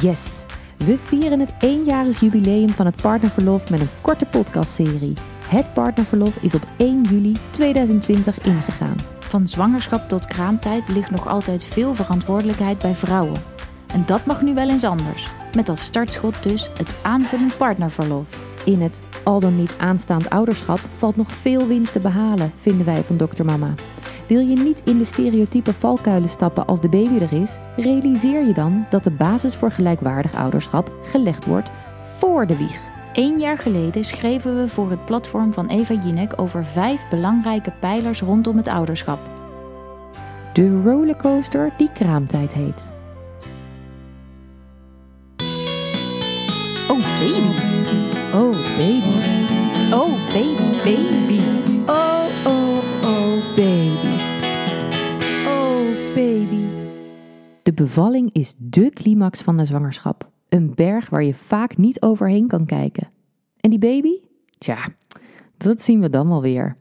Yes! We vieren het eenjarig jubileum van het partnerverlof met een korte podcastserie. Het partnerverlof is op 1 juli 2020 ingegaan. Van zwangerschap tot kraamtijd ligt nog altijd veel verantwoordelijkheid bij vrouwen. En dat mag nu wel eens anders. Met als startschot dus het aanvullend partnerverlof. In het al dan niet aanstaand ouderschap valt nog veel winst te behalen, vinden wij van Dr. Mama. Wil je niet in de stereotype valkuilen stappen als de baby er is, realiseer je dan dat de basis voor gelijkwaardig ouderschap gelegd wordt voor de wieg. Eén jaar geleden schreven we voor het platform van Eva Jinek over vijf belangrijke pijlers rondom het ouderschap. De rollercoaster die kraamtijd heet. Oh baby, De bevalling is dé climax van de zwangerschap. Een berg waar je vaak niet overheen kan kijken. En die baby? Tja, dat zien we dan wel weer.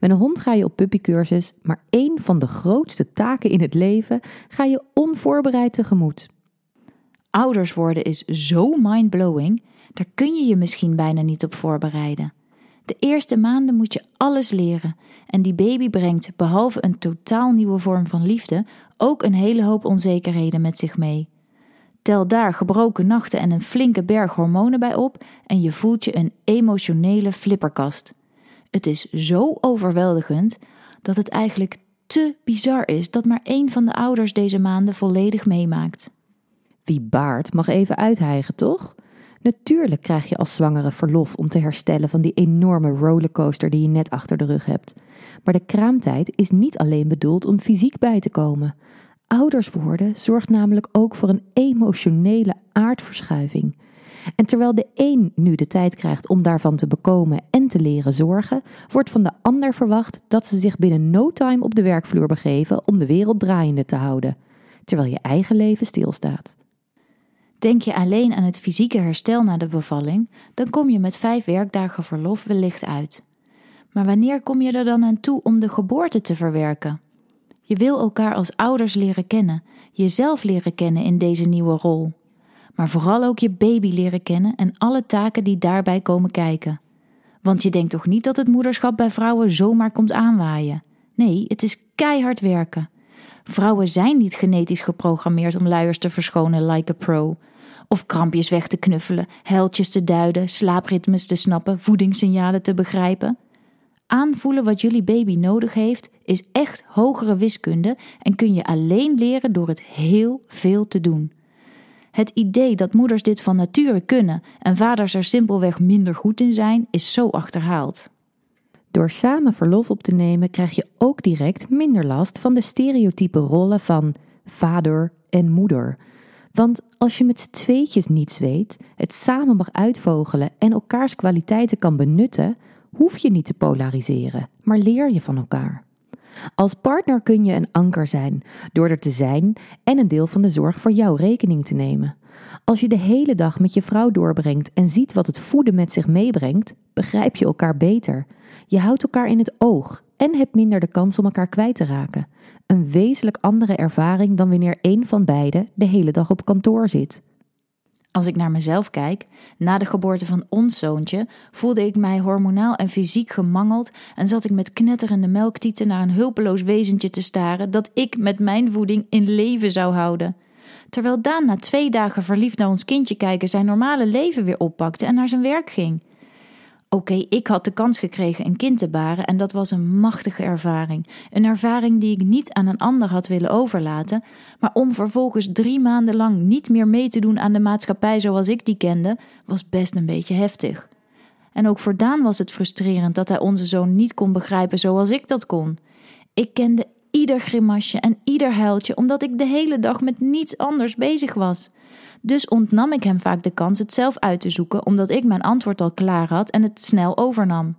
Met een hond ga je op puppycursus, maar één van de grootste taken in het leven ga je onvoorbereid tegemoet. Ouders worden is zo mindblowing, daar kun je je misschien bijna niet op voorbereiden. De eerste maanden moet je alles leren en die baby brengt, behalve een totaal nieuwe vorm van liefde, ook een hele hoop onzekerheden met zich mee. Tel daar gebroken nachten en een flinke berg hormonen bij op en je voelt je een emotionele flipperkast. Het is zo overweldigend dat het eigenlijk te bizar is dat maar één van de ouders deze maanden volledig meemaakt. Wie baart mag even uithijgen, toch? Natuurlijk krijg je als zwangere verlof om te herstellen van die enorme rollercoaster die je net achter de rug hebt. Maar de kraamtijd is niet alleen bedoeld om fysiek bij te komen. Ouders worden zorgt namelijk ook voor een emotionele aardverschuiving. En terwijl de een nu de tijd krijgt om daarvan te bekomen en te leren zorgen, wordt van de ander verwacht dat ze zich binnen no time op de werkvloer begeven om de wereld draaiende te houden, terwijl je eigen leven stilstaat. Denk je alleen aan het fysieke herstel na de bevalling, dan kom je met vijf werkdagen verlof wellicht uit. Maar wanneer kom je er dan aan toe om de geboorte te verwerken? Je wil elkaar als ouders leren kennen, jezelf leren kennen in deze nieuwe rol. Maar vooral ook je baby leren kennen en alle taken die daarbij komen kijken. Want je denkt toch niet dat het moederschap bij vrouwen zomaar komt aanwaaien? Nee, het is keihard werken. Vrouwen zijn niet genetisch geprogrammeerd om luiers te verschonen like a pro. Of krampjes weg te knuffelen, huiltjes te duiden, slaapritmes te snappen, voedingssignalen te begrijpen. Aanvoelen wat jullie baby nodig heeft is echt hogere wiskunde en kun je alleen leren door het heel veel te doen. Het idee dat moeders dit van nature kunnen en vaders er simpelweg minder goed in zijn, is zo achterhaald. Door samen verlof op te nemen krijg je ook direct minder last van de stereotype rollen van vader en moeder. Want als je met z'n tweetjes niets weet, het samen mag uitvogelen en elkaars kwaliteiten kan benutten, hoef je niet te polariseren, maar leer je van elkaar. Als partner kun je een anker zijn door er te zijn en een deel van de zorg voor jouw rekening te nemen. Als je de hele dag met je vrouw doorbrengt en ziet wat het voeden met zich meebrengt, begrijp je elkaar beter. Je houdt elkaar in het oog en hebt minder de kans om elkaar kwijt te raken. Een wezenlijk andere ervaring dan wanneer één van beiden de hele dag op kantoor zit. Als ik naar mezelf kijk, na de geboorte van ons zoontje, voelde ik mij hormonaal en fysiek gemangeld en zat ik met knetterende melktieten naar een hulpeloos wezentje te staren dat ik met mijn voeding in leven zou houden. Terwijl Daan na twee dagen verliefd naar ons kindje kijken zijn normale leven weer oppakte en naar zijn werk ging. Oké, ik had de kans gekregen een kind te baren en dat was een machtige ervaring. Een ervaring die ik niet aan een ander had willen overlaten, maar om vervolgens drie maanden lang niet meer mee te doen aan de maatschappij zoals ik die kende, was best een beetje heftig. En ook voor Daan was het frustrerend dat hij onze zoon niet kon begrijpen zoals ik dat kon. Ik kende ieder grimasje en ieder huiltje omdat ik de hele dag met niets anders bezig was. Dus ontnam ik hem vaak de kans het zelf uit te zoeken, omdat ik mijn antwoord al klaar had en het snel overnam.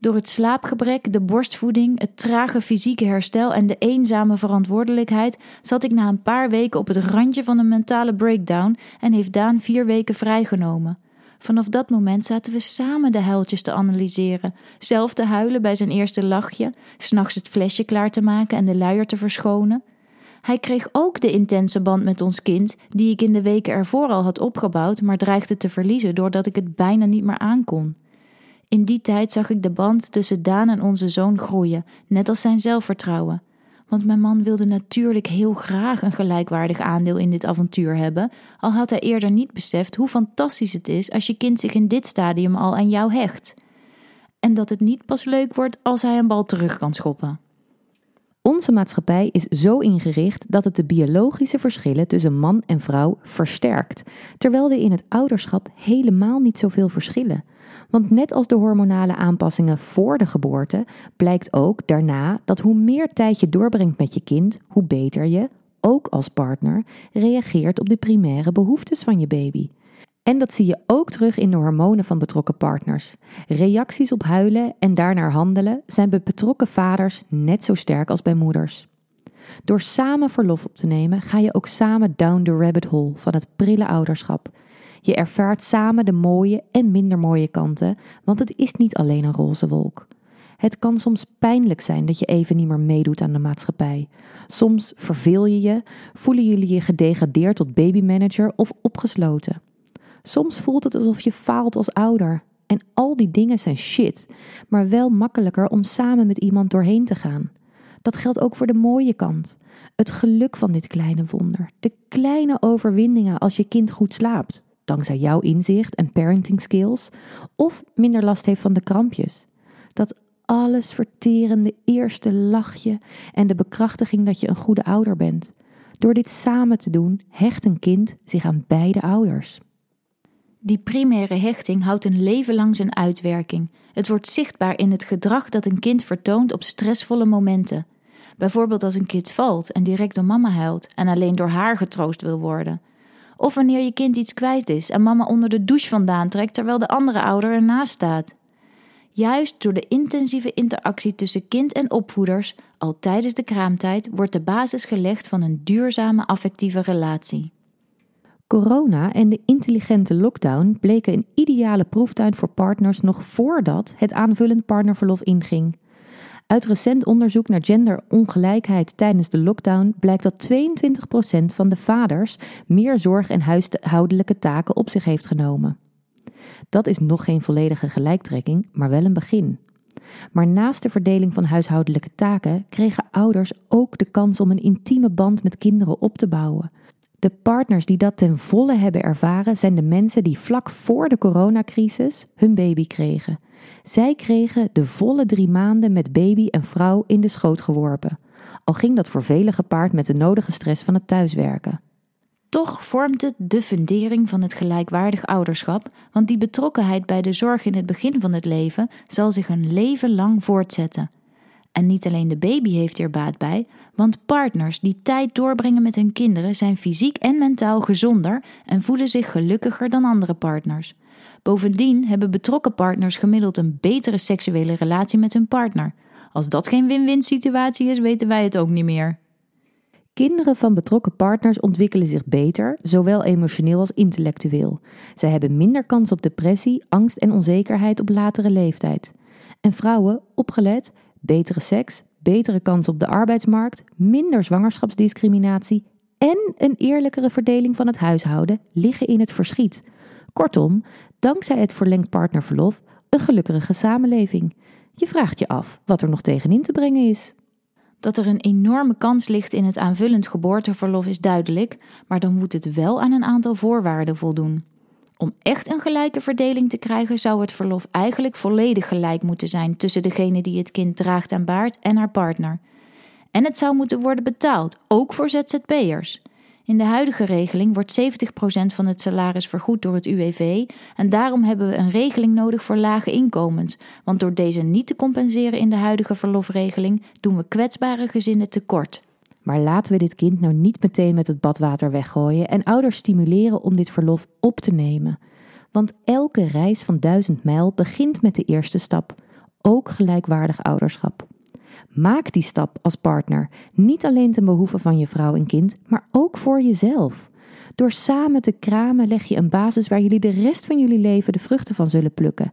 Door het slaapgebrek, de borstvoeding, het trage fysieke herstel en de eenzame verantwoordelijkheid zat ik na een paar weken op het randje van een mentale breakdown en heeft Daan vier weken vrijgenomen. Vanaf dat moment zaten we samen de huiltjes te analyseren, zelf te huilen bij zijn eerste lachje, s'nachts het flesje klaar te maken en de luier te verschonen. Hij kreeg ook de intense band met ons kind, die ik in de weken ervoor al had opgebouwd, maar dreigde te verliezen doordat ik het bijna niet meer aankon. In die tijd zag ik de band tussen Daan en onze zoon groeien, net als zijn zelfvertrouwen. Want mijn man wilde natuurlijk heel graag een gelijkwaardig aandeel in dit avontuur hebben, al had hij eerder niet beseft hoe fantastisch het is als je kind zich in dit stadium al aan jou hecht. En dat het niet pas leuk wordt als hij een bal terug kan schoppen. Onze maatschappij is zo ingericht dat het de biologische verschillen tussen man en vrouw versterkt, terwijl we in het ouderschap helemaal niet zoveel verschillen. Want net als de hormonale aanpassingen voor de geboorte, blijkt ook daarna dat hoe meer tijd je doorbrengt met je kind, hoe beter je, ook als partner, reageert op de primaire behoeftes van je baby. En dat zie je ook terug in de hormonen van betrokken partners. Reacties op huilen en daarnaar handelen zijn bij betrokken vaders net zo sterk als bij moeders. Door samen verlof op te nemen, ga je ook samen down the rabbit hole van het prille ouderschap. Je ervaart samen de mooie en minder mooie kanten, want het is niet alleen een roze wolk. Het kan soms pijnlijk zijn dat je even niet meer meedoet aan de maatschappij. Soms verveel je je, voelen jullie je gedegradeerd tot babymanager of opgesloten. Soms voelt het alsof je faalt als ouder. En al die dingen zijn shit, maar wel makkelijker om samen met iemand doorheen te gaan. Dat geldt ook voor de mooie kant. Het geluk van dit kleine wonder. De kleine overwinningen als je kind goed slaapt, dankzij jouw inzicht en parenting skills, of minder last heeft van de krampjes. Dat alles verterende eerste lachje en de bekrachtiging dat je een goede ouder bent. Door dit samen te doen, hecht een kind zich aan beide ouders. Die primaire hechting houdt een leven lang zijn uitwerking. Het wordt zichtbaar in het gedrag dat een kind vertoont op stressvolle momenten. Bijvoorbeeld als een kind valt en direct door mama huilt en alleen door haar getroost wil worden. Of wanneer je kind iets kwijt is en mama onder de douche vandaan trekt terwijl de andere ouder ernaast staat. Juist door de intensieve interactie tussen kind en opvoeders, al tijdens de kraamtijd, wordt de basis gelegd van een duurzame affectieve relatie. Corona en de intelligente lockdown bleken een ideale proeftuin voor partners nog voordat het aanvullend partnerverlof inging. Uit recent onderzoek naar genderongelijkheid tijdens de lockdown blijkt dat 22% van de vaders meer zorg en huishoudelijke taken op zich heeft genomen. Dat is nog geen volledige gelijktrekking, maar wel een begin. Maar naast de verdeling van huishoudelijke taken kregen ouders ook de kans om een intieme band met kinderen op te bouwen. De partners die dat ten volle hebben ervaren zijn de mensen die vlak voor de coronacrisis hun baby kregen. Zij kregen de volle drie maanden met baby en vrouw in de schoot geworpen. Al ging dat voor velen gepaard met de nodige stress van het thuiswerken. Toch vormt het de fundering van het gelijkwaardig ouderschap, want die betrokkenheid bij de zorg in het begin van het leven zal zich een leven lang voortzetten. En niet alleen de baby heeft hier baat bij, want partners die tijd doorbrengen met hun kinderen zijn fysiek en mentaal gezonder en voelen zich gelukkiger dan andere partners. Bovendien hebben betrokken partners gemiddeld een betere seksuele relatie met hun partner. Als dat geen win-win situatie is, weten wij het ook niet meer. Kinderen van betrokken partners ontwikkelen zich beter, zowel emotioneel als intellectueel. Zij hebben minder kans op depressie, angst en onzekerheid op latere leeftijd. En vrouwen, opgelet, betere seks, betere kans op de arbeidsmarkt, minder zwangerschapsdiscriminatie en een eerlijkere verdeling van het huishouden liggen in het verschiet. Kortom, dankzij het verlengd partnerverlof, een gelukkige samenleving. Je vraagt je af wat er nog tegenin te brengen is. Dat er een enorme kans ligt in het aanvullend geboorteverlof is duidelijk, maar dan moet het wel aan een aantal voorwaarden voldoen. Om echt een gelijke verdeling te krijgen, zou het verlof eigenlijk volledig gelijk moeten zijn tussen degene die het kind draagt en baart en haar partner. En het zou moeten worden betaald, ook voor ZZP'ers. In de huidige regeling wordt 70% van het salaris vergoed door het UWV en daarom hebben we een regeling nodig voor lage inkomens, want door deze niet te compenseren in de huidige verlofregeling doen we kwetsbare gezinnen tekort. Maar laten we dit kind nou niet meteen met het badwater weggooien en ouders stimuleren om dit verlof op te nemen. Want elke reis van duizend mijl begint met de eerste stap, ook gelijkwaardig ouderschap. Maak die stap als partner, niet alleen ten behoeve van je vrouw en kind, maar ook voor jezelf. Door samen te kramen leg je een basis waar jullie de rest van jullie leven de vruchten van zullen plukken.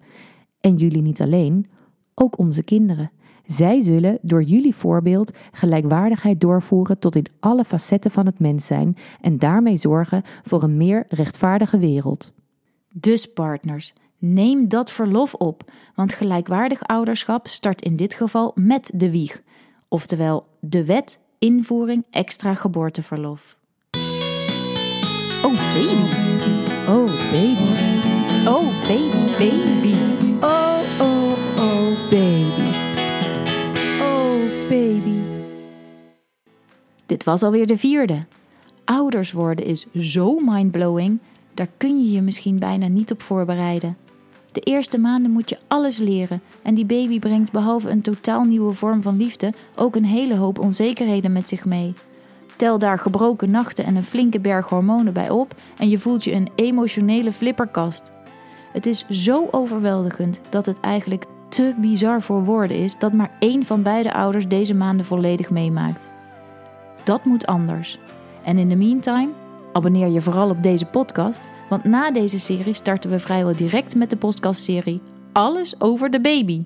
En jullie niet alleen, ook onze kinderen. Zij zullen door jullie voorbeeld gelijkwaardigheid doorvoeren tot in alle facetten van het mens zijn en daarmee zorgen voor een meer rechtvaardige wereld. Dus partners, neem dat verlof op, want gelijkwaardig ouderschap start in dit geval met de wieg, oftewel de wet invoering extra geboorteverlof. Oh baby, Oh baby, oh baby, baby. Dit was alweer de vierde. Ouders worden is zo mindblowing, daar kun je je misschien bijna niet op voorbereiden. De eerste maanden moet je alles leren en die baby brengt behalve een totaal nieuwe vorm van liefde ook een hele hoop onzekerheden met zich mee. Tel daar gebroken nachten en een flinke berg hormonen bij op en je voelt je een emotionele flipperkast. Het is zo overweldigend dat het eigenlijk te bizar voor woorden is dat maar één van beide ouders deze maanden volledig meemaakt. Dat moet anders. En in de meantime, abonneer je vooral op deze podcast, want na deze serie starten we vrijwel direct met de podcastserie Alles over de baby.